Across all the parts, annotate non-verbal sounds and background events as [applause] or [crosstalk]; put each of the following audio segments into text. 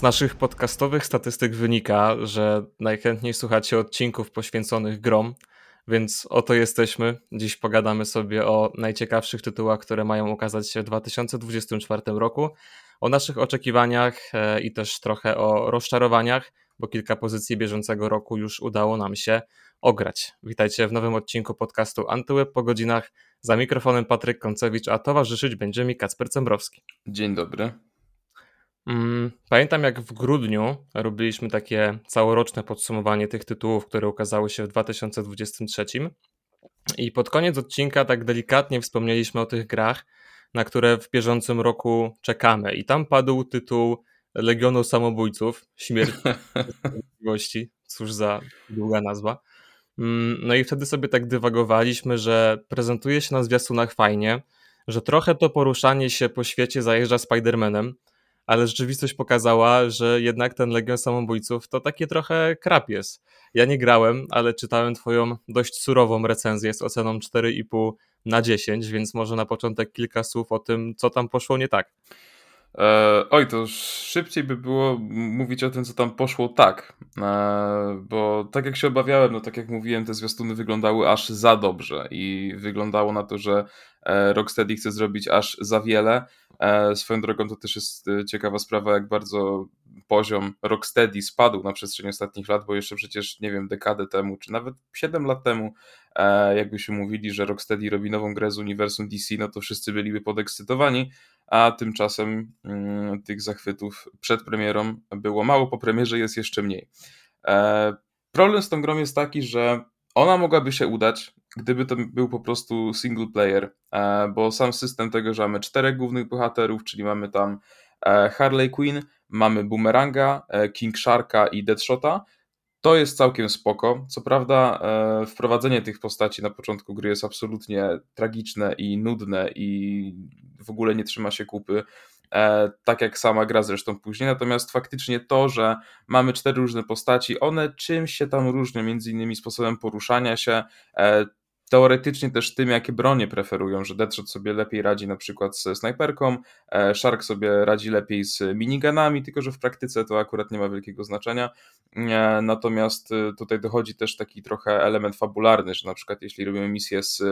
Z naszych podcastowych statystyk wynika, że najchętniej słuchacie odcinków poświęconych grom, więc oto jesteśmy. Dziś pogadamy sobie o najciekawszych tytułach, które mają ukazać się w 2024 roku, o naszych oczekiwaniach e, i też trochę o rozczarowaniach, bo kilka pozycji bieżącego roku już udało nam się ograć. Witajcie w nowym odcinku podcastu Antyweb po godzinach. Za mikrofonem Patryk Koncewicz, a towarzyszyć będzie mi Kacper Cembrowski. Dzień dobry. Mm, pamiętam jak w grudniu robiliśmy takie całoroczne podsumowanie tych tytułów, które ukazały się w 2023 i pod koniec odcinka tak delikatnie wspomnieliśmy o tych grach, na które w bieżącym roku czekamy. I tam padł tytuł Legionu Samobójców, Śmierć [laughs] Sprawiedliwości, cóż za długa nazwa. Mm, no i wtedy sobie tak dywagowaliśmy, że prezentuje się na zwiastunach fajnie, że trochę to poruszanie się po świecie zajeżdża Spider-Manem, ale rzeczywistość pokazała, że jednak ten Legion Samobójców to takie trochę krap jest. Ja nie grałem, ale czytałem twoją dość surową recenzję z oceną 4,5 na 10, więc może na początek kilka słów o tym, co tam poszło nie tak. E, oj, to szybciej by było mówić o tym, co tam poszło tak, e, bo tak jak się obawiałem, no tak jak mówiłem, te zwiastuny wyglądały aż za dobrze i wyglądało na to, że Rocksteady chce zrobić aż za wiele. E, swoją drogą to też jest e, ciekawa sprawa, jak bardzo poziom Rocksteady spadł na przestrzeni ostatnich lat, bo jeszcze przecież, nie wiem, dekadę temu, czy nawet 7 lat temu, e, jakbyśmy mówili, że Rocksteady robi nową grę z uniwersum DC, no to wszyscy byliby podekscytowani, a tymczasem mm, tych zachwytów przed premierą było mało, po premierze jest jeszcze mniej. Problem z tą grą jest taki, że ona mogłaby się udać, gdyby to był po prostu single player, e, bo sam system tego, że mamy czterech głównych bohaterów, czyli mamy tam e, Harley Quinn, mamy Boomeranga, e, King Sharka i Deadshota, to jest całkiem spoko. Co prawda, wprowadzenie tych postaci na początku gry jest absolutnie tragiczne i nudne i w ogóle nie trzyma się kupy. Tak jak sama gra zresztą później. Natomiast faktycznie to, że mamy cztery różne postaci, one czymś się tam różnią, między innymi sposobem poruszania się, teoretycznie też tym, jakie bronie preferują, że Deadshot sobie lepiej radzi na przykład ze snajperką, e, Shark sobie radzi lepiej z minigunami, tylko że w praktyce to akurat nie ma wielkiego znaczenia. E, natomiast e, tutaj dochodzi też taki trochę element fabularny, że na przykład jeśli robimy misję z,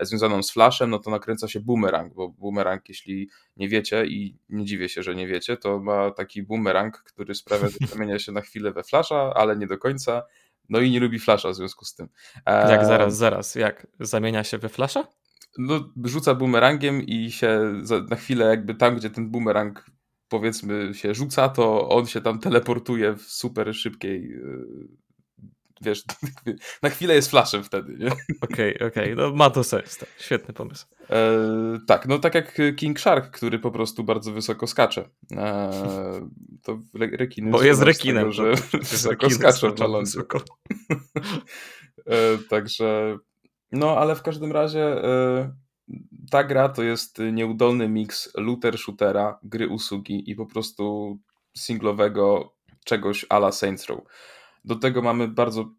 związaną z Flashem, no to nakręca się boomerang, bo boomerang, jeśli nie wiecie i nie dziwię się, że nie wiecie, to ma taki boomerang, który sprawia, że [laughs] zamienia się na chwilę we Flasha, ale nie do końca no i nie lubi Flasha w związku z tym. Jak zaraz, zaraz, jak zamienia się we Flasha? No, rzuca bumerangiem i się na chwilę jakby tam, gdzie ten bumerang powiedzmy się rzuca, to on się tam teleportuje w super szybkiej y, wiesz, [laughs] na chwilę jest flashem wtedy, nie? Okej, okay, okej, okay. no ma to sens, tak. świetny pomysł. E, tak, no tak jak King Shark, który po prostu bardzo wysoko skacze. E, to rekiny... Bo jest rekinem. Tego, że [laughs] wysoko skaczą Wysoko. e, także, no ale w każdym razie e, ta gra to jest nieudolny miks looter-shootera, gry usługi i po prostu singlowego czegoś ala Saints Row. Do tego mamy bardzo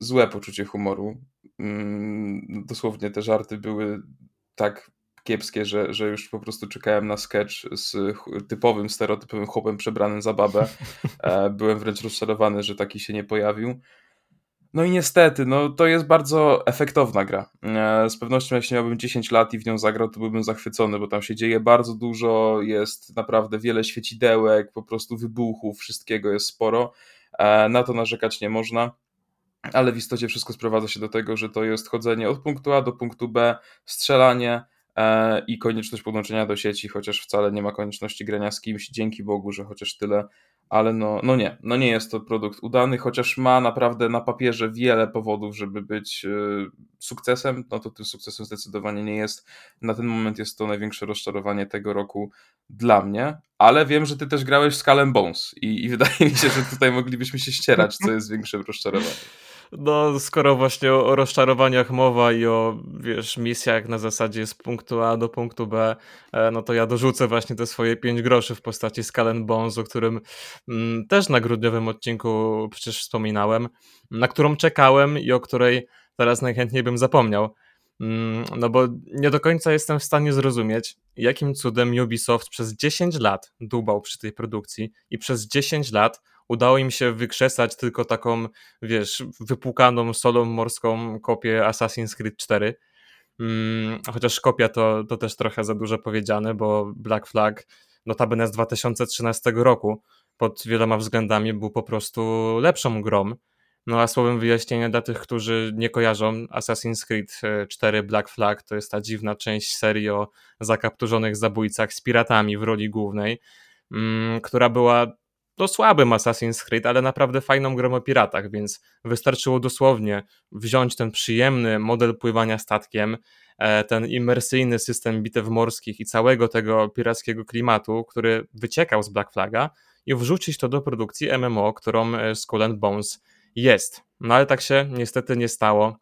złe poczucie humoru. Mm, dosłownie te żarty były tak kiepskie, że, że już po prostu czekałem na sketch z typowym, stereotypowym chłopem przebranym za babę. [laughs] E, byłem wręcz rozczarowany, że taki się nie pojawił. No i niestety, no to jest bardzo efektowna gra. E, z pewnością jeśli miałbym 10 lat i w nią zagrał, to byłbym zachwycony, bo tam się dzieje bardzo dużo, jest naprawdę wiele świecidełek, po prostu wybuchów, wszystkiego jest sporo. E, na to narzekać nie można, ale w istocie wszystko sprowadza się do tego, że to jest chodzenie od punktu A do punktu B, strzelanie e, i konieczność podłączenia do sieci, chociaż wcale nie ma konieczności grania z kimś, dzięki Bogu, że chociaż tyle ale no, no nie, no nie jest to produkt udany, chociaż ma naprawdę na papierze wiele powodów, żeby być y, sukcesem, no to tym sukcesem zdecydowanie nie jest. Na ten moment jest to największe rozczarowanie tego roku dla mnie, ale wiem, że ty też grałeś w Skull Bones i, i wydaje mi się, że tutaj moglibyśmy się ścierać, co jest większym rozczarowaniem. No, skoro właśnie o, rozczarowaniach mowa i o, wiesz, misjach na zasadzie z punktu A do punktu B, e, no to ja dorzucę właśnie te swoje 5 groszy w postaci Skull Bones, o którym mm, też na grudniowym odcinku przecież wspominałem, na którą czekałem i o której teraz najchętniej bym zapomniał. Mm, no bo nie do końca jestem w stanie zrozumieć, jakim cudem Ubisoft przez 10 lat dubał przy tej produkcji i przez 10 lat udało im się wykrzesać tylko taką, wiesz, wypłukaną solą morską kopię Assassin's Creed 4. Mm, chociaż kopia to, to też trochę za dużo powiedziane, bo Black Flag notabene z 2013 roku pod wieloma względami był po prostu lepszą grą. No a słowem wyjaśnienia dla tych, którzy nie kojarzą, Assassin's Creed 4 e, Black Flag to jest ta dziwna część serii o zakapturzonych zabójcach z piratami w roli głównej, mm, która była to słabym Assassin's Creed, ale naprawdę fajną grą o piratach, więc wystarczyło dosłownie wziąć ten przyjemny model pływania statkiem, e, ten imersyjny system bitew morskich i całego tego pirackiego klimatu, który wyciekał z Black Flaga i wrzucić to do produkcji MMO, którą e, Skull Bones jest. No ale tak się niestety nie stało.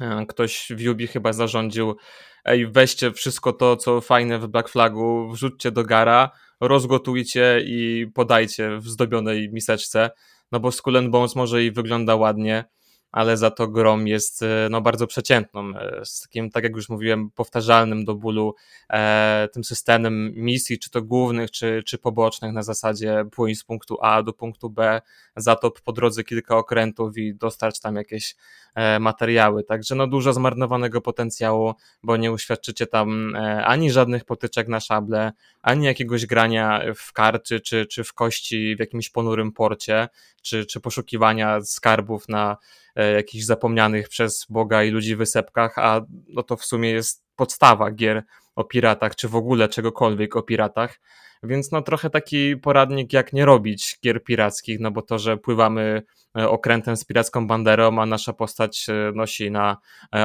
E, ktoś w Yubi chyba zarządził, ej weźcie wszystko to, co fajne w Black Flagu, wrzućcie do gara, rozgotujcie i podajcie w zdobionej miseczce, no bo Skull Bones może i wygląda ładnie, ale za to grom jest e, no, bardzo przeciętną, e, z takim, tak jak już mówiłem, powtarzalnym do bólu e, tym systemem misji, czy to głównych, czy, czy pobocznych na zasadzie płyń z punktu A do punktu B, zatop po drodze kilka okrętów i dostarcz tam jakieś e, materiały. Także no dużo zmarnowanego potencjału, bo nie uświadczycie tam e, ani żadnych potyczek na szable, ani jakiegoś grania w karty, czy, czy w kości w jakimś ponurym porcie, czy, czy poszukiwania skarbów na jakichś zapomnianych przez Boga i ludzi wysepkach, a no to w sumie jest podstawa gier o piratach, czy w ogóle czegokolwiek o piratach. Więc no trochę taki poradnik, jak nie robić gier pirackich, no bo to, że pływamy e, okrętem z piracką banderą, a nasza postać e, nosi na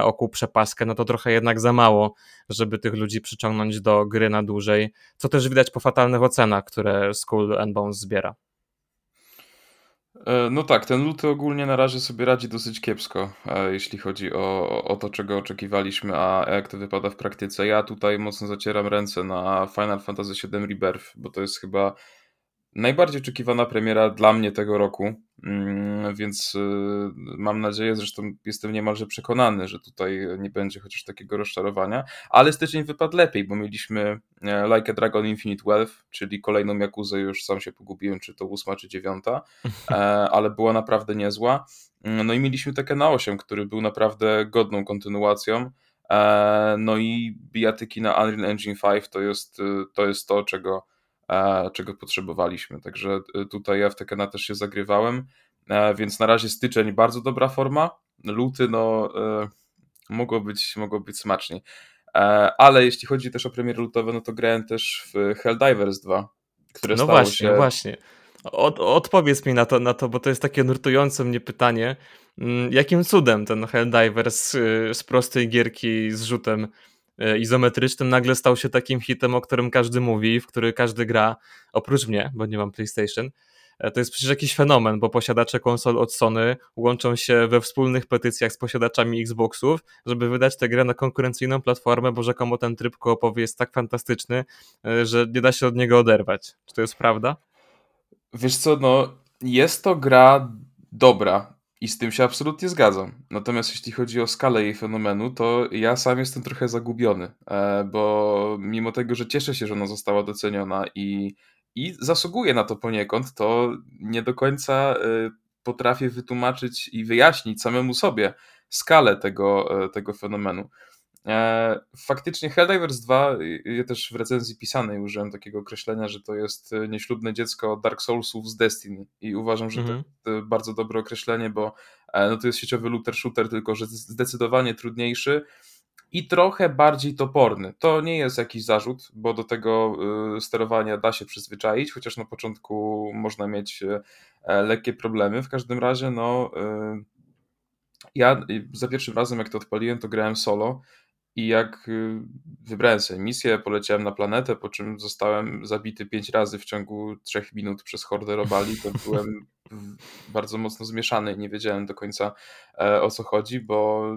oku przepaskę, no to trochę jednak za mało, żeby tych ludzi przyciągnąć do gry na dłużej, co też widać po fatalnych ocenach, które Skull and Bones zbiera. E, no tak, ten luty ogólnie na razie sobie radzi dosyć kiepsko, e, jeśli chodzi o, o to, czego oczekiwaliśmy, a jak to wypada w praktyce. Ja tutaj mocno zacieram ręce na Final Fantasy VII Rebirth, bo to jest chyba najbardziej oczekiwana premiera dla mnie tego roku, mm, więc y, mam nadzieję, zresztą jestem niemalże przekonany, że tutaj nie będzie chociaż takiego rozczarowania, ale styczeń wypadł lepiej, bo mieliśmy e, Like a Dragon Infinite Wealth, czyli kolejną Jakuzę, już sam się pogubiłem, czy to ósma, czy dziewiąta, e, [laughs] ale była naprawdę niezła. No i mieliśmy takie na 8, który był naprawdę godną kontynuacją, e, no i bijatyki na Unreal Engine 5 to jest y, to, jest to czego czego potrzebowaliśmy. Także e, tutaj ja w Tekena też się zagrywałem, e, więc na razie styczeń bardzo dobra forma, luty no e, mogło być, mogło być smaczniej. Ale jeśli chodzi też o premiery lutowe, no to grałem też w Helldivers 2, które no stało właśnie, się... właśnie. Od, odpowiedz mi na to, na to, bo to jest takie nurtujące mnie pytanie. Mm, jakim cudem ten Helldivers z prostej gierki z rzutem E, izometrycznym nagle stał się takim hitem, o którym każdy mówi, w który każdy gra, oprócz mnie, bo nie mam PlayStation. E, to jest przecież jakiś fenomen, bo posiadacze konsol od Sony łączą się we wspólnych petycjach z posiadaczami Xboxów, żeby wydać tę grę na konkurencyjną platformę, bo rzekomo ten tryb koopowy jest tak fantastyczny, e, że nie da się od niego oderwać. Czy to jest prawda? Wiesz co, no jest to gra dobra. I z tym się absolutnie zgadzam. Natomiast jeśli chodzi o skalę jej fenomenu, to ja sam jestem trochę zagubiony, e, bo mimo tego, że cieszę się, że ona została doceniona i, i zasługuje na to poniekąd, to nie do końca e, potrafię wytłumaczyć i wyjaśnić samemu sobie skalę tego, e, tego fenomenu. E, faktycznie Helldivers 2, ja też w recenzji pisanej użyłem takiego określenia, że to jest e, nieślubne dziecko Dark Soulsów z Destiny i uważam, że mhm. to, to bardzo dobre określenie, bo e, no to jest sieciowy looter shooter, tylko że zdecydowanie trudniejszy i trochę bardziej toporny. To nie jest jakiś zarzut, bo do tego sterowania da się przyzwyczaić, chociaż na początku można mieć lekkie problemy. W każdym razie, no ja za pierwszym razem, jak to odpaliłem, to grałem solo i jak y, wybrałem sobie misję, poleciałem na planetę, po czym zostałem zabity pięć razy w ciągu trzech minut przez hordę robali, to [laughs] byłem bardzo mocno zmieszany i nie wiedziałem do końca e, o co chodzi, bo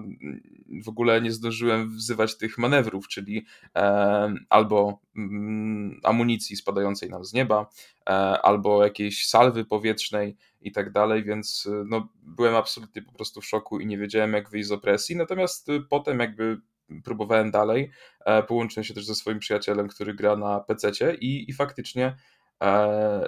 w ogóle nie zdążyłem wzywać tych manewrów, czyli e, albo mm, amunicji spadającej nam z nieba, e, albo jakiejś salwy powietrznej i tak dalej, więc no, byłem absolutnie po prostu w szoku i nie wiedziałem jak wyjść z opresji, natomiast potem jakby próbowałem dalej. Połączyłem się też ze swoim przyjacielem, który gra na PC i, i faktycznie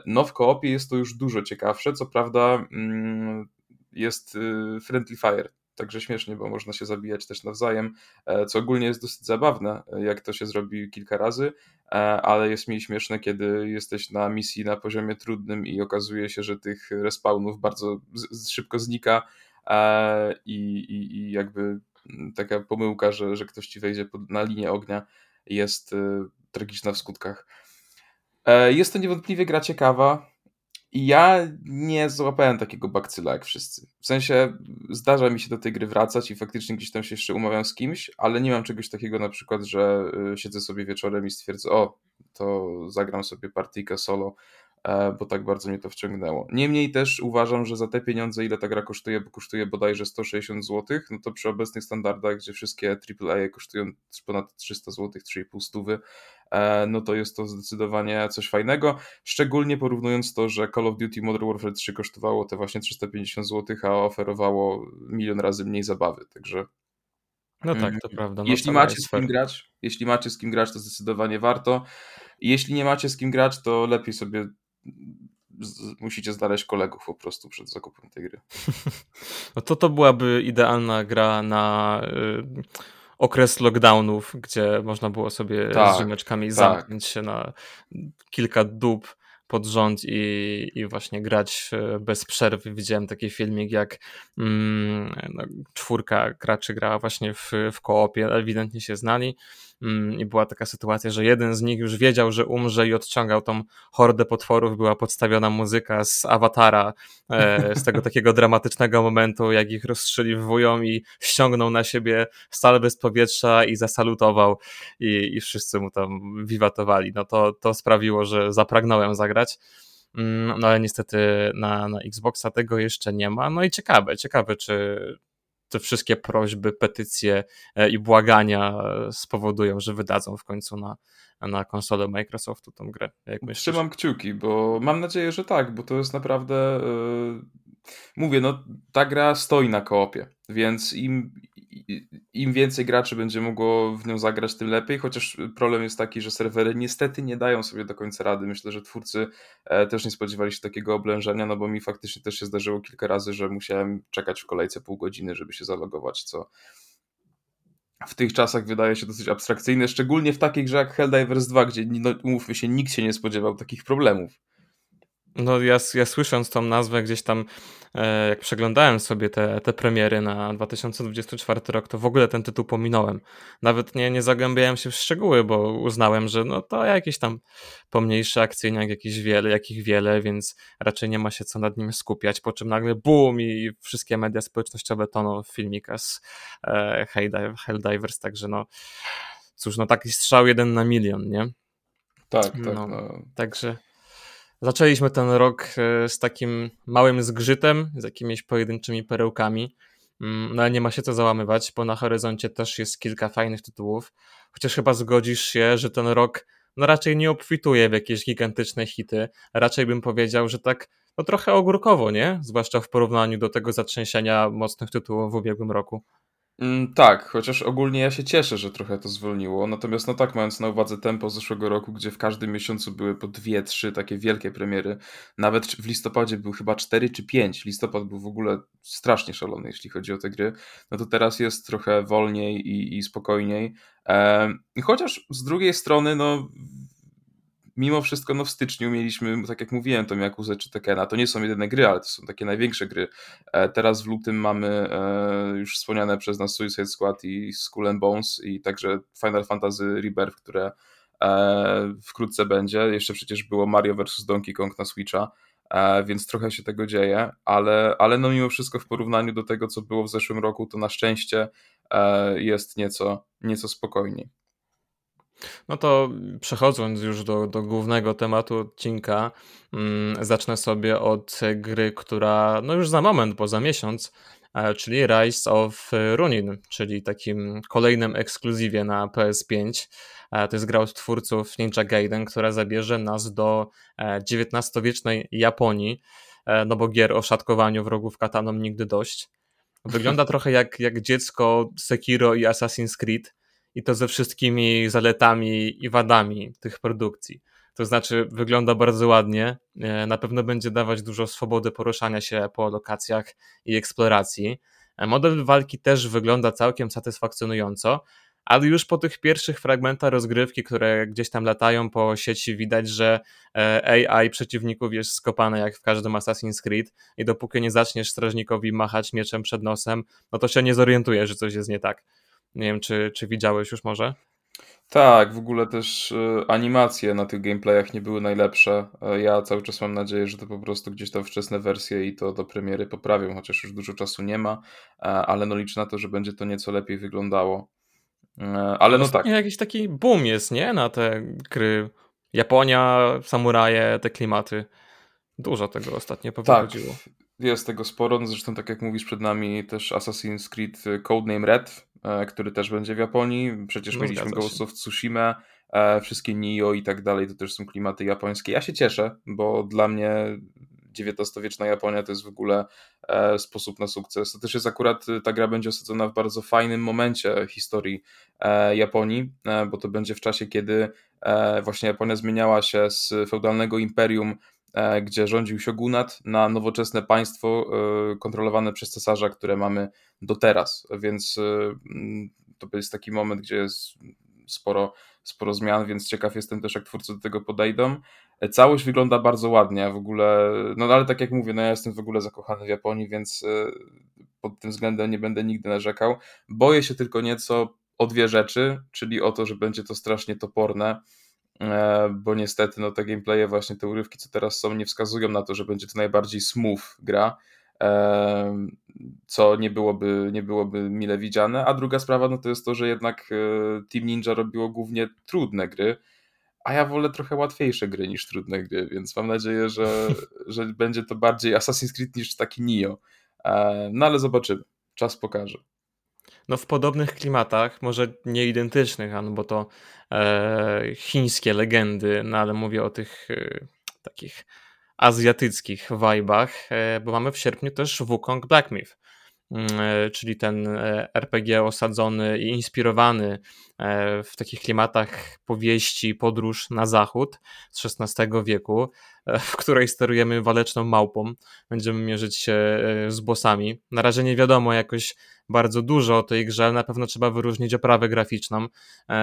no w koopie jest to już dużo ciekawsze. Co prawda mm, jest y, friendly fire, także śmiesznie, bo można się zabijać też nawzajem, e, co ogólnie jest dosyć zabawne, e, jak to się zrobi kilka razy, e, ale jest mniej śmieszne, kiedy jesteś na misji na poziomie trudnym i okazuje się, że tych respawnów bardzo szybko znika i, i, i jakby taka pomyłka, że, że ktoś ci wejdzie na linię ognia jest tragiczna w skutkach. Jest to niewątpliwie gra ciekawa. Ja nie złapałem takiego bakcyla jak wszyscy. W sensie zdarza mi się do tej gry wracać i faktycznie gdzieś tam się jeszcze umawiam z kimś, ale nie mam czegoś takiego na przykład, że y, siedzę sobie wieczorem i stwierdzę, o, to zagram sobie partyjkę solo, e, bo tak bardzo mnie to wciągnęło. Niemniej też uważam, że za te pieniądze, ile ta gra kosztuje, bo kosztuje bodajże 160 zł, no to przy obecnych standardach, gdzie wszystkie AAA kosztują ponad 300 zł, 3,5 stówy, E, no to jest to zdecydowanie coś fajnego, szczególnie porównując to, że Call of Duty Modern Warfare 3 kosztowało te właśnie 350 zł, a oferowało milion razy mniej zabawy, także no tak, to mm, prawda. No jeśli macie z kim grać, jeśli macie z kim grać, to zdecydowanie warto. Jeśli nie macie z kim grać, to lepiej sobie musicie znaleźć kolegów po prostu przed zakupem tej gry. [laughs] No to to byłaby idealna gra na y, okres lockdownów, gdzie można było sobie tak, z ziomeczkami tak. zamknąć się na kilka dób pod rząd i, i właśnie grać bez przerwy. Widziałem taki filmik, jak mm, no, czwórka graczy grała właśnie w, w koopie, ewidentnie się znali i była taka sytuacja, że jeden z nich już wiedział, że umrze i odciągał tą hordę potworów, była podstawiona muzyka z awatara, e, z tego [laughs] takiego dramatycznego momentu, jak ich rozstrzeliwują i ściągnął na siebie stal bez powietrza i zasalutował i, i wszyscy mu tam wiwatowali. No to, to sprawiło, że zapragnąłem zagrać. Mm, no ale niestety na, na Xboxa tego jeszcze nie ma. No i ciekawe, ciekawe, czy, te wszystkie prośby, petycje e, i błagania e, spowodują, że wydadzą w końcu na, na konsolę Microsoftu tą grę. Jak Trzymam kciuki, bo mam nadzieję, że tak, bo to jest naprawdę. Yy... Mówię, no ta gra stoi na koopie, więc im, im więcej graczy będzie mogło w nią zagrać, tym lepiej, chociaż problem jest taki, że serwery niestety nie dają sobie do końca rady. Myślę, że twórcy e, też nie spodziewali się takiego oblężenia, no bo mi faktycznie też się zdarzyło kilka razy, że musiałem czekać w kolejce pół godziny, żeby się zalogować, co w tych czasach wydaje się dosyć abstrakcyjne, szczególnie w takiej grze jak Helldivers 2, gdzie, no, umówmy się, nikt się nie spodziewał takich problemów. No ja, ja słysząc tą nazwę gdzieś tam, e, jak przeglądałem sobie te, te premiery na 2024 rok, to w ogóle ten tytuł pominąłem. Nawet nie, nie zagłębiałem się w szczegóły, bo uznałem, że no to jakieś tam pomniejsze akcyjniak, jakieś wiele, jakich wiele, więc raczej nie ma się co nad nim skupiać, po czym nagle boom i wszystkie media społecznościowe toną filmika z e, Helldivers, także no cóż, no taki strzał jeden na milion, nie? Tak, tak. No, no. Także Zaczęliśmy ten rok e, z takim małym zgrzytem, z jakimiś pojedynczymi perełkami, mm, no ale nie ma się co załamywać, bo na horyzoncie też jest kilka fajnych tytułów, chociaż chyba zgodzisz się, że ten rok no raczej nie obfituje w jakieś gigantyczne hity, raczej bym powiedział, że tak no trochę ogórkowo, nie? Zwłaszcza w porównaniu do tego zatrzęsienia mocnych tytułów w ubiegłym roku. Mm, tak, chociaż ogólnie ja się cieszę, że trochę to zwolniło. Natomiast no tak, mając na uwadze tempo zeszłego roku, gdzie w każdym miesiącu były po dwie, trzy takie wielkie premiery, nawet w listopadzie był chyba cztery czy pięć. Listopad był w ogóle strasznie szalony, jeśli chodzi o te gry. No to teraz jest trochę wolniej i, i spokojniej. Ehm, chociaż z drugiej strony, no mimo wszystko no w styczniu mieliśmy, tak jak mówiłem, to Yakuzę czy Tekena. To nie są jedyne gry, ale to są takie największe gry. E, teraz w lutym mamy e, już wspomniane przez nas Suicide Squad i Skull and Bones i także Final Fantasy Rebirth, które e, wkrótce będzie. Jeszcze przecież było Mario vs. Donkey Kong na Switcha, więc trochę się tego dzieje, ale, ale no mimo wszystko w porównaniu do tego, co było w zeszłym roku, to na szczęście jest nieco, nieco spokojniej. No to przechodząc już do, do głównego tematu odcinka, mm, zacznę sobie od gry, która no już za moment, bo za miesiąc, e, czyli Rise of Runin, czyli takim kolejnym ekskluzywie na PS5. E, to jest gra od twórców Ninja Gaiden, która zabierze nas do XIX-wiecznej e, Japonii, no bo gier o szatkowaniu wrogów kataną nigdy dość. Wygląda [laughs] trochę jak, jak dziecko Sekiro i Assassin's Creed, i to ze wszystkimi zaletami i wadami tych produkcji. To znaczy, wygląda bardzo ładnie, e, na pewno będzie dawać dużo swobody poruszania się po lokacjach i eksploracji. E, model walki też wygląda całkiem satysfakcjonująco, ale już po tych pierwszych fragmentach rozgrywki, które gdzieś tam latają po sieci, widać, że e, AI przeciwników jest skopane jak w każdym Assassin's Creed i dopóki nie zaczniesz strażnikowi machać mieczem przed nosem, no to się nie zorientujesz, że coś jest nie tak. Nie wiem, czy, czy widziałeś już może? Tak, w ogóle też e, animacje na tych gameplayach nie były najlepsze. E, ja cały czas mam nadzieję, że to po prostu gdzieś tam wczesne wersje i to do premiery poprawią, chociaż już dużo czasu nie ma, ale no liczę na to, że będzie to nieco lepiej wyglądało. E, ale no tak. Jakiś taki boom jest, nie? Na te gry. Japonia, samuraje, te klimaty. Dużo tego ostatnio powychodziło. Tak, jest tego sporo. No zresztą tak jak mówisz, przed nami też Assassin's Creed Codename Red, e, który też będzie w Japonii. Przecież no, mieliśmy Ghost of Tsushima, e, wszystkie Nio i tak dalej, to też są klimaty japońskie. Ja się cieszę, bo dla mnie XIX-wieczna Japonia to jest w ogóle e, sposób na sukces. To też jest akurat, ta gra będzie osadzona w bardzo fajnym momencie historii e, Japonii, e, bo to będzie w czasie, kiedy właśnie Japonia zmieniała się z feudalnego imperium gdzie rządził shogunat, na nowoczesne państwo kontrolowane przez cesarza, które mamy do teraz. Więc to jest taki moment, gdzie jest sporo, sporo zmian, więc ciekaw jestem też, jak twórcy do tego podejdą. Całość wygląda bardzo ładnie, w ogóle, no ale tak jak mówię, no ja jestem w ogóle zakochany w Japonii, więc e, pod tym względem nie będę nigdy narzekał. Boję się tylko nieco o dwie rzeczy, czyli o to, że będzie to strasznie toporne, e, bo niestety no te gameplaye, właśnie te urywki, co teraz są, nie wskazują na to, że będzie to najbardziej smooth gra, e, co nie byłoby, nie byłoby mile widziane, a druga sprawa no to jest to, że jednak Team Ninja robiło głównie trudne gry, a ja wolę trochę łatwiejsze gry niż trudne gry, więc mam nadzieję, że, [laughs] że będzie to bardziej Assassin's Creed niż taki Nio. E, no ale zobaczymy. Czas pokaże. No w podobnych klimatach, może nie identycznych, no bo to e, chińskie legendy, no ale mówię o tych e, takich azjatyckich wajbach, e, bo mamy w sierpniu też Wukong Black Myth, mm, e, czyli ten e, RPG osadzony i inspirowany E, w takich klimatach powieści Podróż na Zachód z XVI wieku, w której sterujemy waleczną małpą. Będziemy mierzyć się z bossami. Na razie nie wiadomo jakoś bardzo dużo o tej grze, ale na pewno trzeba wyróżnić oprawę graficzną,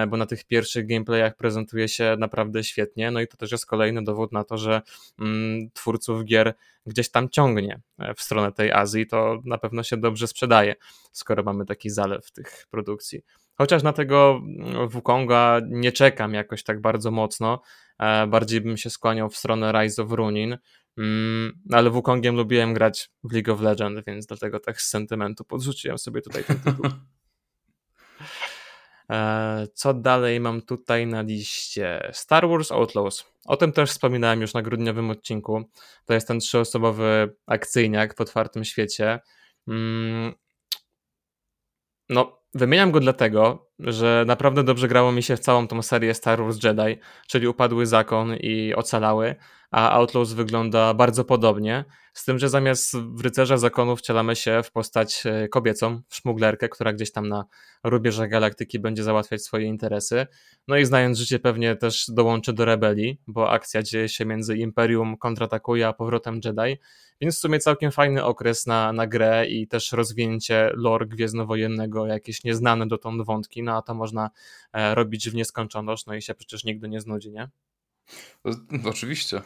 bo na tych pierwszych gameplayach prezentuje się naprawdę świetnie. No i to też jest kolejny dowód na to, że mm, twórców gier gdzieś tam ciągnie w stronę tej Azji. To na pewno się dobrze sprzedaje, skoro mamy taki zalew tych produkcji. Chociaż na tego mm, Wukonga nie czekam jakoś tak bardzo mocno. E, bardziej bym się skłaniał w stronę Rise of Runin. Mm, ale Wukongiem lubiłem grać w League of Legends, więc dlatego tak z sentymentu podrzuciłem sobie tutaj ten tytuł. [laughs] E, co dalej mam tutaj na liście? Star Wars Outlaws. O tym też wspominałem już na grudniowym odcinku. To jest ten trzyosobowy akcyjniak w otwartym świecie. Mm, no, Wymieniam go dlatego, że naprawdę dobrze grało mi się w całą tą serię Star Wars Jedi, czyli Upadły Zakon i Ocalały, a Outlaws wygląda bardzo podobnie, z tym, że zamiast w Rycerza Zakonu wcielamy się w postać e, kobiecą, w szmuglerkę, która gdzieś tam na rubieżach galaktyki będzie załatwiać swoje interesy. No i znając życie pewnie też dołączy do rebelii, bo akcja dzieje się między Imperium kontratakuje, a powrotem Jedi, więc w sumie całkiem fajny okres na, na grę i też rozwinięcie lore gwiezdnowojennego, jakieś nieznane dotąd wątki, no a to można e, robić w nieskończoność, no i się przecież nigdy nie znudzi, nie? No, oczywiście.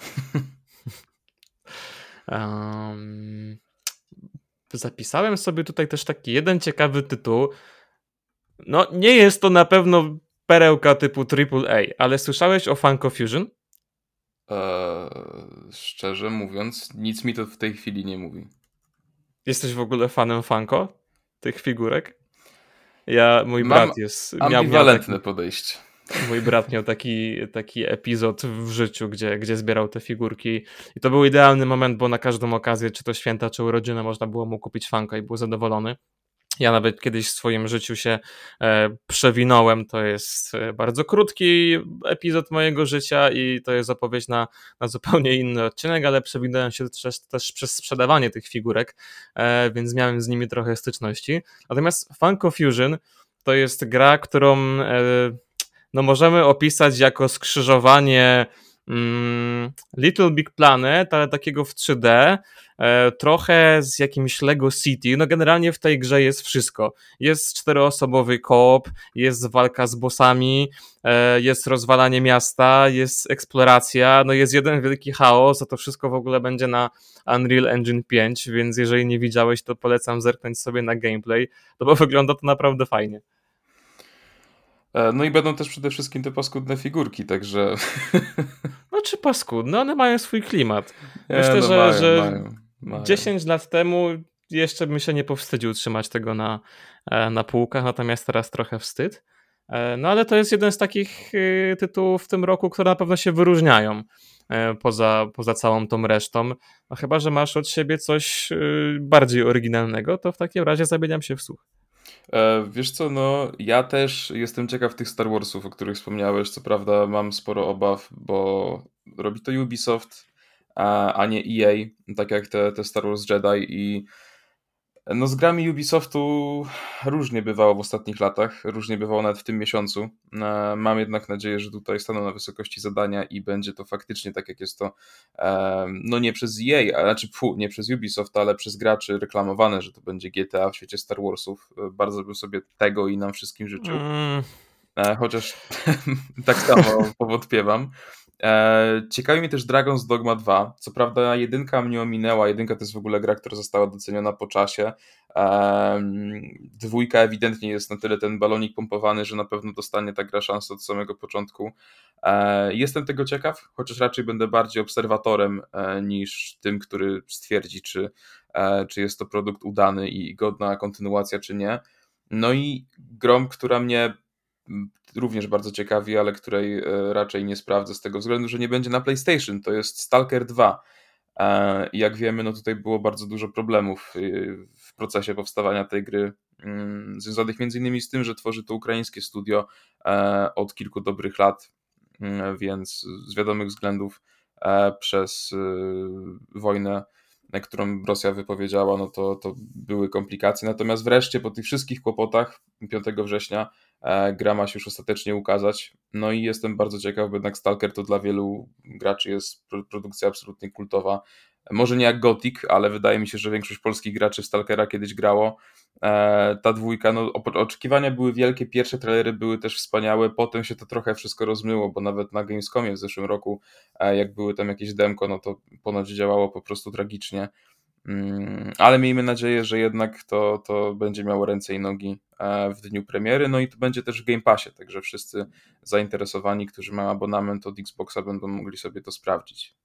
um, zapisałem sobie tutaj też taki jeden ciekawy tytuł. No, nie jest to na pewno perełka typu AAA, ale słyszałeś o Funko Fusion? Eee, szczerze mówiąc, nic mi to w tej chwili nie mówi. Jesteś w ogóle fanem Funko? Tych figurek? Ja, mój Mam brat jest. Ambiwalentne miał taki, podejście. Mój brat miał taki, taki epizod w życiu, gdzie, gdzie zbierał te figurki. I to był idealny moment, bo na każdą okazję, czy to święta, czy urodziny, można było mu kupić Funko i był zadowolony. Ja nawet kiedyś w swoim życiu się e, przewinąłem. To jest e, bardzo krótki epizod mojego życia i to jest opowieść na, na zupełnie inny odcinek, ale przewinąłem się też, też przez sprzedawanie tych figurek, e, więc miałem z nimi trochę styczności. Natomiast Funko Fusion to jest gra, którą no możemy opisać jako skrzyżowanie mm, Little Big Planet, ale takiego w 3D, e, trochę z jakimś Lego City. No generalnie w tej grze jest wszystko. Jest czteroosobowy koop, jest walka z bossami, e, jest rozwalanie miasta, jest eksploracja, no jest jeden wielki chaos, a to wszystko w ogóle będzie na Unreal Engine 5, więc jeżeli nie widziałeś, to polecam zerknąć sobie na gameplay, no bo [laughs] wygląda to naprawdę fajnie. E, no i będą też przede wszystkim te paskudne figurki, także. [laughs] No czy paskudne, one mają swój klimat. Myślę, no że, mają, że mają, mają. 10 lat temu jeszcze bym się nie powstydził trzymać tego na, e, na półkach, natomiast teraz trochę wstyd. E, no ale to jest jeden z takich tytułów w tym roku, które na pewno się wyróżniają poza, poza całą tą resztą. No chyba, że masz od siebie coś bardziej oryginalnego, to w takim razie zamieniam się w słuch. E, wiesz co, no ja też jestem ciekaw tych Star Warsów, o których wspomniałeś. Co prawda mam sporo obaw, bo robi to Ubisoft, a, a nie EA, tak jak te, te Star Wars Jedi i no z grami Ubisoftu różnie bywało w ostatnich latach, różnie bywało nawet w tym miesiącu. E, mam jednak nadzieję, że tutaj staną na wysokości zadania i będzie to faktycznie tak jak jest to, e, no nie przez EA, a znaczy fu, nie przez Ubisoft, ale przez graczy reklamowane, że to będzie GTA w świecie Star Warsów. E, bardzo bym sobie tego i nam wszystkim życzył. Mm. Chociaż [laughs] tak samo powątpiewam. E, ciekawi mnie też Dragon's Dogma 2. Co prawda jedynka mnie ominęła, jedynka to jest w ogóle gra, która została doceniona po czasie. E, dwójka ewidentnie jest na tyle ten balonik pompowany, że na pewno dostanie ta gra szansę od samego początku. E, jestem tego ciekaw, chociaż raczej będę bardziej obserwatorem niż tym, który stwierdzi, czy, czy jest to produkt udany i godna kontynuacja, czy nie. No i grom, która mnie również bardzo ciekawi, ale której e, raczej nie sprawdzę z tego względu, że nie będzie na PlayStation. To jest Stalker 2. E, jak wiemy, no tutaj było bardzo dużo problemów y, w procesie powstawania tej gry, mm, związanych między innymi z tym, że tworzy to ukraińskie studio e, od kilku dobrych lat, mm, więc z wiadomych względów przez y, wojnę, którą Rosja wypowiedziała, no to, to były komplikacje. Natomiast wreszcie po tych wszystkich kłopotach 5 września E, gra ma się już ostatecznie ukazać. No i jestem bardzo ciekaw, bo jednak Stalker to dla wielu graczy jest produkcja absolutnie kultowa. Może nie jak Gothic, ale wydaje mi się, że większość polskich graczy w Stalkera kiedyś grało. E, ta dwójka, no oczekiwania były wielkie, pierwsze trailery były też wspaniałe, potem się to trochę wszystko rozmyło, bo nawet na Gamescomie w zeszłym roku, e, jak były tam jakieś demko, no to ponoć działało po prostu tragicznie. Mm, ale miejmy nadzieję, że jednak to, to będzie miało ręce i nogi e, w dniu premiery. No i to będzie też w Game Passie, także wszyscy zainteresowani, którzy mają abonament od Xboxa, będą mogli sobie to sprawdzić.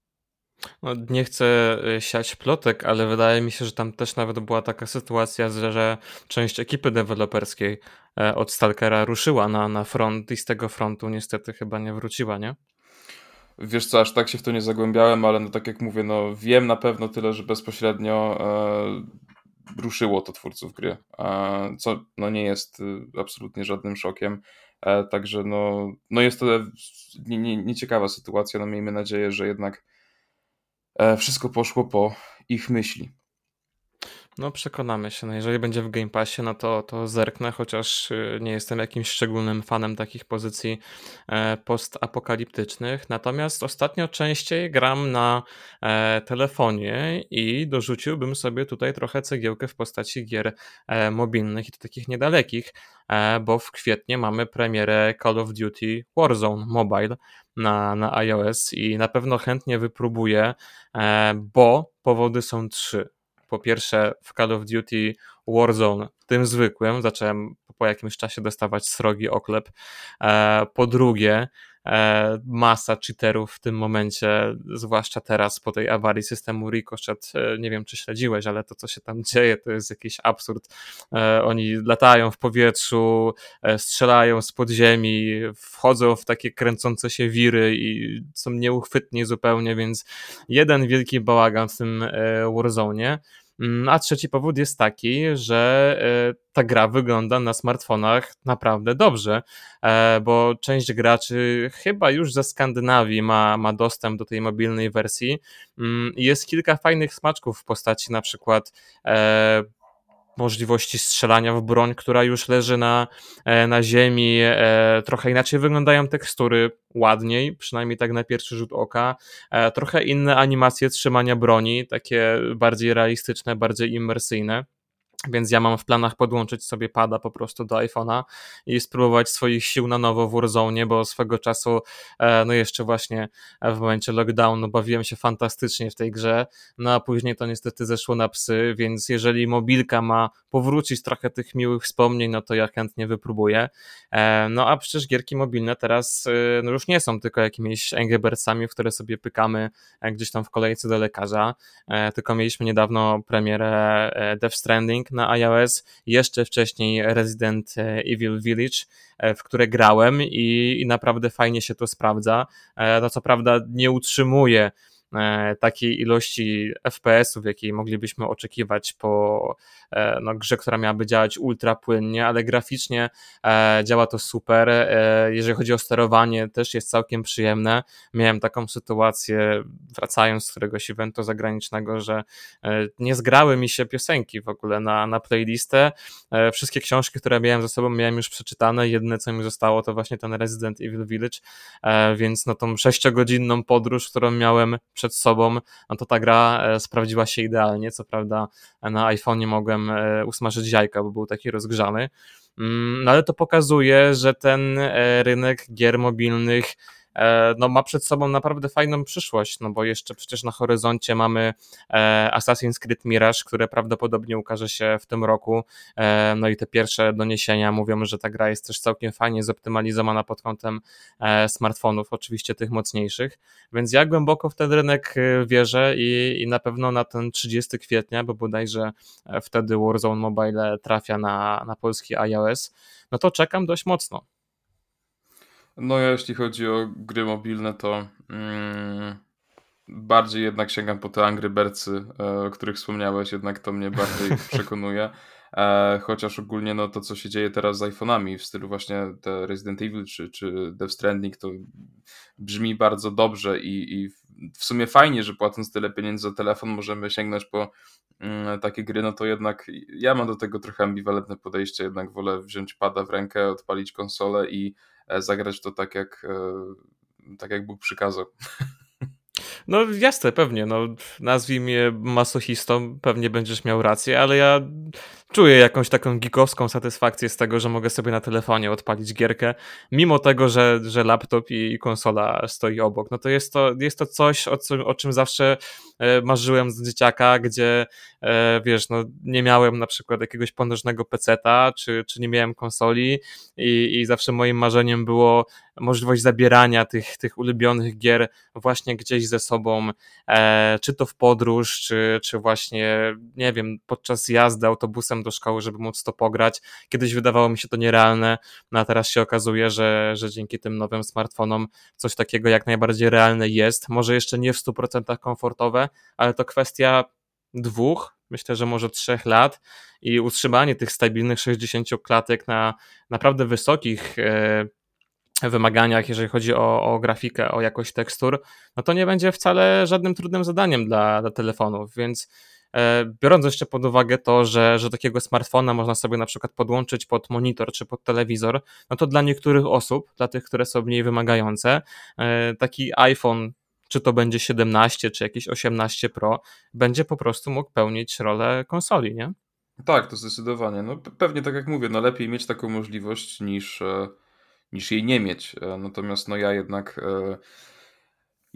No, nie chcę e, siać plotek, ale wydaje mi się, że tam też nawet była taka sytuacja, że część ekipy deweloperskiej e, od Stalkera ruszyła na, na front i z tego frontu niestety chyba nie wróciła, nie? Wiesz co, aż tak się w to nie zagłębiałem, ale no tak jak mówię, no wiem na pewno tyle, że bezpośrednio e, ruszyło to twórców gry, e, co no nie jest e, absolutnie żadnym szokiem. E, także no, no jest to nieciekawa nie, nie sytuacja, no miejmy nadzieję, że jednak wszystko poszło po ich myśli. No przekonamy się. No jeżeli będzie w Game Passie, no to, to zerknę, chociaż y, nie jestem jakimś szczególnym fanem takich pozycji e, postapokaliptycznych. Natomiast ostatnio częściej gram na e, telefonie i dorzuciłbym sobie tutaj trochę cegiełkę w postaci gier e, mobilnych i to takich niedalekich, bo w kwietniu mamy premierę Call of Duty Warzone Mobile na, na iOS i na pewno chętnie wypróbuję, bo powody są trzy po pierwsze w Call of Duty Warzone, tym zwykłym, zacząłem po jakimś czasie dostawać srogi oklep. E, po drugie, masa cheaterów w tym momencie, zwłaszcza teraz po tej awarii systemu Ricochet. E, nie wiem, czy śledziłeś, ale to, co się tam [laughs] dzieje, to jest jakiś absurd. Oni latają w powietrzu, strzelają z podziemi, wchodzą w takie kręcące się wiry i są nieuchwytni zupełnie, więc jeden wielki bałagan w tym Warzone. Mm, a trzeci powód jest taki, że e, ta gra wygląda na smartfonach naprawdę dobrze, e, bo część graczy chyba już ze Skandynawii ma, ma dostęp do tej mobilnej wersji. Mm, jest kilka fajnych smaczków w postaci na przykład e, możliwości strzelania w broń, która już leży na, na ziemi. Trochę inaczej wyglądają tekstury, ładniej, przynajmniej tak na pierwszy rzut oka. Trochę inne animacje trzymania broni, takie bardziej realistyczne, bardziej immersyjne. Więc ja mam w planach podłączyć sobie pada po prostu do iPhone'a i spróbować swoich sił na nowo w Warzone, bo swego czasu, e, no jeszcze właśnie w momencie lockdownu bawiłem się fantastycznie w tej grze, no a później to niestety zeszło na psy, więc jeżeli mobilka ma powrócić trochę tych miłych wspomnień, no to ja chętnie wypróbuję. E, no a przecież gierki mobilne teraz e, no już nie są tylko jakimiś Angry Birdsami, w które sobie pykamy gdzieś tam w kolejce do lekarza, tylko mieliśmy niedawno premierę Death Stranding, na iOS, jeszcze wcześniej Resident Evil Village, e, w które grałem i, i naprawdę fajnie się to sprawdza. No co prawda nie utrzymuje takiej ilości FPS-ów, jakiej moglibyśmy oczekiwać po e, no, grze, która miałaby działać ultra płynnie, ale graficznie e, działa to super. Jeżeli chodzi o sterowanie, też jest całkiem przyjemne. Miałem taką sytuację, wracając z któregoś eventu zagranicznego, że nie zgrały mi się piosenki w ogóle na, na playlistę. Wszystkie książki, które miałem ze sobą, miałem już przeczytane. Jedyne, co mi zostało, to właśnie ten Resident Evil Village, więc no tą sześciogodzinną podróż, którą miałem przed sobą, no to ta gra e, sprawdziła się idealnie. Co prawda na iPhone mogłem e, usmażyć jajka, bo był taki rozgrzany. Mm, no ale to pokazuje, że ten e, rynek gier mobilnych E, no, ma przed sobą naprawdę fajną przyszłość, no bo jeszcze przecież na horyzoncie mamy e, Assassin's Creed Mirage, które prawdopodobnie ukaże się w tym roku. E, no i te pierwsze doniesienia mówią, że ta gra jest też całkiem fajnie zoptymalizowana pod kątem smartfonów, oczywiście tych mocniejszych. Więc ja głęboko w ten rynek wierzę i, i na pewno na ten 30 kwietnia, bo bodajże wtedy Warzone Mobile trafia na, na polski iOS, no to czekam dość mocno. No ja jeśli chodzi o gry mobilne, to mm, bardziej jednak sięgam po te Angry Birdsy, e, o których wspomniałeś, jednak to mnie bardziej [laughs] przekonuje. E, chociaż ogólnie no, to, co się dzieje teraz z iPhone'ami w stylu właśnie te Resident Evil czy, czy Death Stranding, to brzmi bardzo dobrze i, i w sumie fajnie, że płacąc tyle pieniędzy za telefon możemy sięgnąć po mm, takie gry, no to jednak ja mam do tego trochę ambiwalentne podejście, jednak wolę wziąć pada w rękę, odpalić konsolę i zagrać to tak jak, e, tak jak Bóg przykazał. No jasne, pewnie. No, nazwij mnie masochistą, pewnie będziesz miał rację, ale ja czuję jakąś taką geekowską satysfakcję z tego, że mogę sobie na telefonie odpalić gierkę, mimo tego, że, że laptop i konsola stoi obok. No to jest to, jest to coś, o, co, o czym zawsze e, marzyłem z dzieciaka, gdzie e, wiesz, no nie miałem na przykład jakiegoś potężnego peceta, czy, czy nie miałem konsoli i, i zawsze moim marzeniem było możliwość zabierania tych, tych ulubionych gier właśnie gdzieś ze sobą, e, czy to w podróż, czy, czy właśnie, nie wiem, podczas jazdy autobusem do szkoły, żeby móc to pograć. Kiedyś wydawało mi się to nierealne, no a teraz się okazuje, że, że dzięki tym nowym smartfonom coś takiego jak najbardziej realne jest. Może jeszcze nie w 100% komfortowe, ale to kwestia dwóch, myślę, że może trzech lat i utrzymanie tych stabilnych 60 klatek na naprawdę wysokich e, wymaganiach, jeżeli chodzi o, o grafikę, o jakość tekstur, no to nie będzie wcale żadnym trudnym zadaniem dla, dla telefonów, więc biorąc jeszcze pod uwagę to, że, że takiego smartfona można sobie na przykład podłączyć pod monitor czy pod telewizor, no to dla niektórych osób, dla tych, które są mniej wymagające, e, taki iPhone czy to będzie 17, czy jakieś 18 Pro, będzie po prostu mógł pełnić rolę konsoli, nie? Tak, to zdecydowanie. No pewnie tak jak mówię, no lepiej mieć taką możliwość niż e, niż jej nie mieć. E, natomiast no ja jednak e,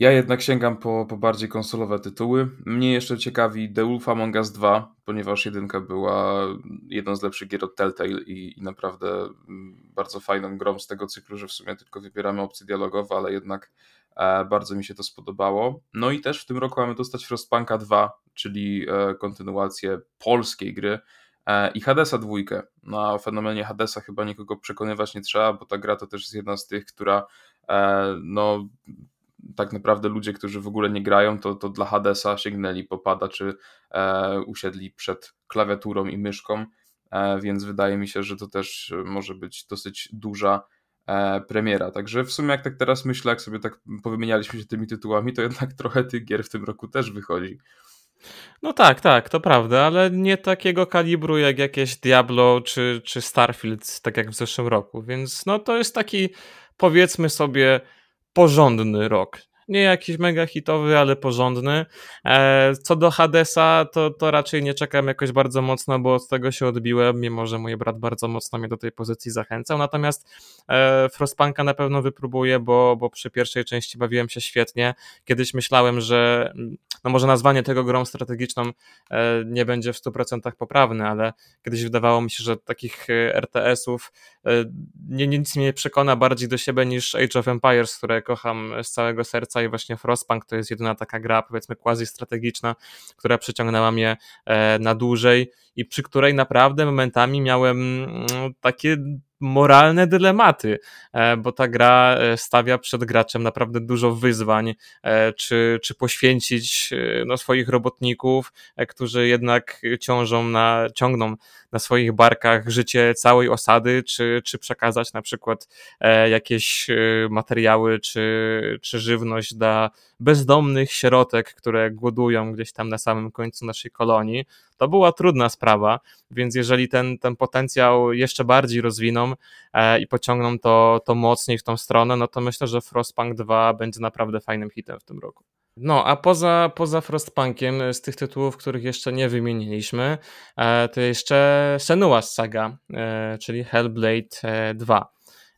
ja jednak sięgam po, po bardziej konsolowe tytuły. Mnie jeszcze ciekawi The Wolf Among Us 2, ponieważ jedynka była jedną z lepszych gier od Telltale i, i naprawdę mm, bardzo fajną grą z tego cyklu, że w sumie tylko wybieramy opcje dialogowe, ale jednak e, bardzo mi się to spodobało. No i też w tym roku mamy dostać Frostpunka 2, czyli kontynuację polskiej gry, E, i Hadesa dwójkę. Na fenomenie Hadesa chyba nikogo przekonywać nie trzeba, bo ta gra to też jest jedna z tych, która e, no tak naprawdę ludzie, którzy w ogóle nie grają, to, to dla Hadesa sięgnęli popada, czy e, usiedli przed klawiaturą i myszką, e, więc wydaje mi się, że to też może być dosyć duża e, premiera. Także w sumie jak tak teraz myślę, jak sobie tak powymienialiśmy się tymi tytułami, to jednak trochę tych gier w tym roku też wychodzi. No tak, tak, to prawda, ale nie takiego kalibru jak jakieś Diablo czy, czy Starfield, tak jak w zeszłym roku, więc no to jest taki powiedzmy sobie porządny rok nie jakiś mega hitowy, ale porządny. E, co do Hadesa, to, to raczej nie czekam jakoś bardzo mocno, bo od tego się odbiłem, mimo że mój brat bardzo mocno mnie do tej pozycji zachęcał. Natomiast e, Frostpunka na pewno wypróbuję, bo, bo przy pierwszej części bawiłem się świetnie. Kiedyś myślałem, że no może nazwanie tego grą strategiczną e, nie będzie w 100% poprawne, ale kiedyś wydawało mi się, że takich RTS-ów nie, nic mnie przekona bardziej do siebie niż Age of Empires, które kocham z całego serca i właśnie Frostpunk to jest jedyna taka gra, powiedzmy quasi strategiczna, która przyciągnęła mnie e, na dłużej i przy której naprawdę momentami miałem mm, takie moralne dylematy, e, bo ta gra e, stawia przed graczem naprawdę dużo wyzwań, czy, czy poświęcić no, swoich robotników, którzy jednak ciążą na, ciągną na swoich barkach życie całej osady, czy, czy przekazać na przykład jakieś materiały, czy, czy żywność dla bezdomnych sierotek, które głodują gdzieś tam na samym końcu naszej kolonii. To była trudna sprawa, więc jeżeli ten, ten potencjał jeszcze bardziej rozwiną e, i pociągną to, to mocniej w tą stronę, no to myślę, że Frostpunk 2 będzie naprawdę fajnym hitem w tym roku. No, a poza, poza Frostpunkiem, z tych tytułów, których jeszcze nie wymieniliśmy, e, to jeszcze Senua's Saga, e, czyli Hellblade 2.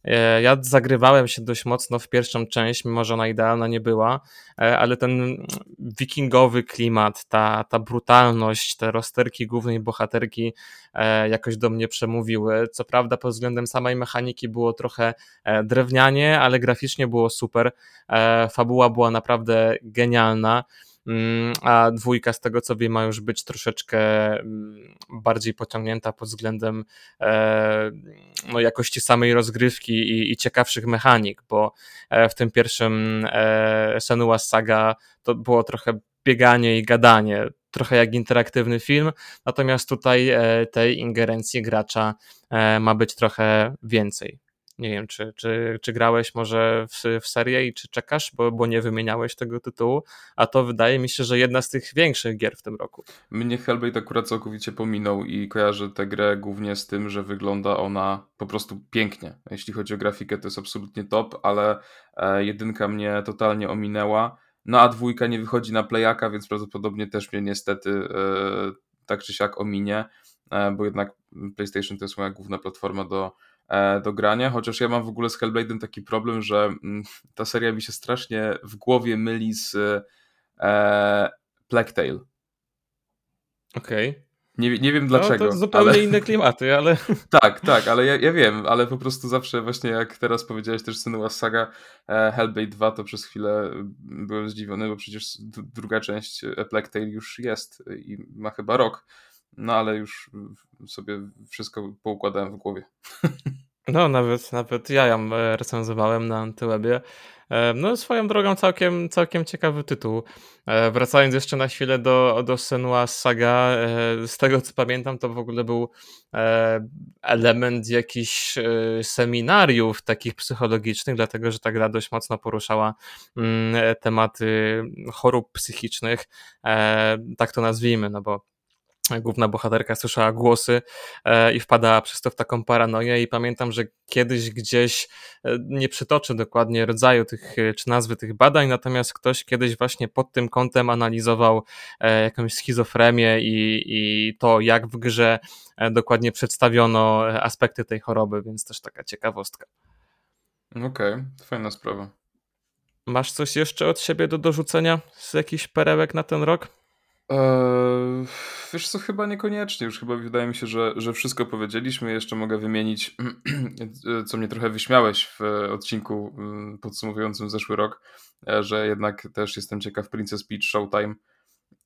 E, ja zagrywałem się dość mocno w pierwszą część, mimo że ona idealna nie była, e, ale ten wikingowy klimat, ta, ta brutalność, te rozterki głównej bohaterki e, jakoś do mnie przemówiły. Co prawda pod względem samej mechaniki było trochę drewnianie, ale graficznie było super. Fabuła była naprawdę genialna. Mm, a dwójka z tego co wiem ma już być troszeczkę mm, bardziej pociągnięta pod względem e, no, jakości samej rozgrywki i, i ciekawszych mechanik, bo e, w tym pierwszym e, Senua Saga to było trochę bieganie i gadanie, trochę jak interaktywny film, natomiast tutaj tej ingerencji gracza ma być trochę więcej. Nie wiem, czy, czy, czy grałeś może w, w serię i czy czekasz, bo, bo nie wymieniałeś tego tytułu, a to wydaje mi się, że jedna z tych większych gier w tym roku. Mnie Hellblade akurat całkowicie pominął i kojarzę tę grę głównie z tym, że wygląda ona po prostu pięknie. Jeśli chodzi o grafikę, to jest absolutnie top, ale e, jedynka mnie totalnie ominęła. No a dwójka nie wychodzi na playaka, więc prawdopodobnie też mnie niestety e, tak czy siak ominie, e, bo jednak PlayStation to jest moja główna platforma do do grania, chociaż ja mam w ogóle z Hellblade'em taki problem, że mm, ta seria mi się strasznie w głowie myli z e, Plague Tale. Okej. Okay. Nie, nie wiem dlaczego. No, to zupełnie ale... inne klimaty, ale... [laughs] tak, tak, ale ja, ja wiem, ale po prostu zawsze właśnie jak teraz powiedziałeś też Senua Saga e, Hellblade 2, to przez chwilę byłem zdziwiony, bo przecież druga część e, Plague Tale już jest i ma chyba rok, no ale już sobie wszystko poukładałem w głowie. No, nawet, nawet ja ją e, recenzowałem na Antywebie. E, no, swoją drogą całkiem, całkiem ciekawy tytuł. E, wracając jeszcze na chwilę do, do Senua Saga, z tego co pamiętam, to w ogóle był element jakichś seminariów takich psychologicznych, dlatego że ta gra dość mocno poruszała mm, tematy chorób psychicznych, tak to nazwijmy, no bo główna bohaterka słyszała głosy e, i wpadała przez to w taką paranoję i pamiętam, że kiedyś gdzieś, e, nie przytoczę dokładnie rodzaju tych, e, czy nazwy tych badań, natomiast ktoś kiedyś właśnie pod tym kątem analizował jakąś schizofrenię i, i to, jak w grze dokładnie przedstawiono aspekty tej choroby, więc też taka ciekawostka. Okej, okay, fajna sprawa. Masz coś jeszcze od siebie do dorzucenia z jakichś perełek na ten rok? Eee, wiesz co, chyba niekoniecznie. Już chyba wydaje mi się, że, że wszystko powiedzieliśmy. Jeszcze mogę wymienić, [clears throat] co mnie trochę wyśmiałeś w odcinku mm, podsumowującym zeszły rok, e, że jednak też jestem ciekaw Princess Peach Showtime.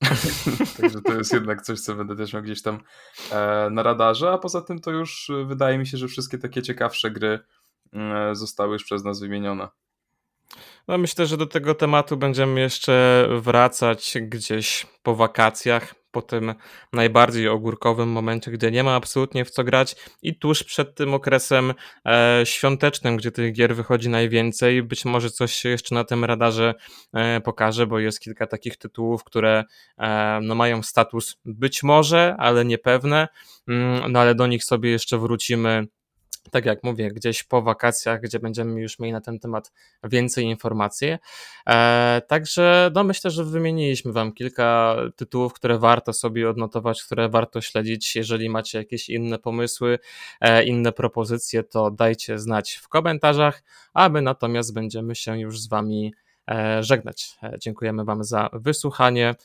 [laughs] Także to jest jednak coś, co będę też miał gdzieś tam e, na radarze, a poza tym to już wydaje mi się, że wszystkie takie ciekawsze gry mm, zostały już przez nas wymienione. No myślę, że do tego tematu będziemy jeszcze wracać gdzieś po wakacjach, po tym najbardziej ogórkowym momencie, gdzie nie ma absolutnie w co grać i tuż przed tym okresem e, świątecznym, gdzie tych gier wychodzi najwięcej. Być może coś się jeszcze na tym radarze e, pokaże, bo jest kilka takich tytułów, które e, no, mają status być może, ale niepewne, mm, no ale do nich sobie jeszcze wrócimy tak jak mówię, gdzieś po wakacjach, gdzie będziemy już mieli na ten temat więcej informacji. E, także no myślę, że wymieniliśmy Wam kilka tytułów, które warto sobie odnotować, które warto śledzić. Jeżeli macie jakieś inne pomysły, e, inne propozycje, to dajcie znać w komentarzach, a my natomiast będziemy się już z Wami e, żegnać. Dziękujemy Wam za wysłuchanie.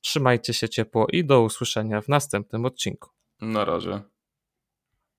Trzymajcie się ciepło i do usłyszenia w następnym odcinku. Na razie.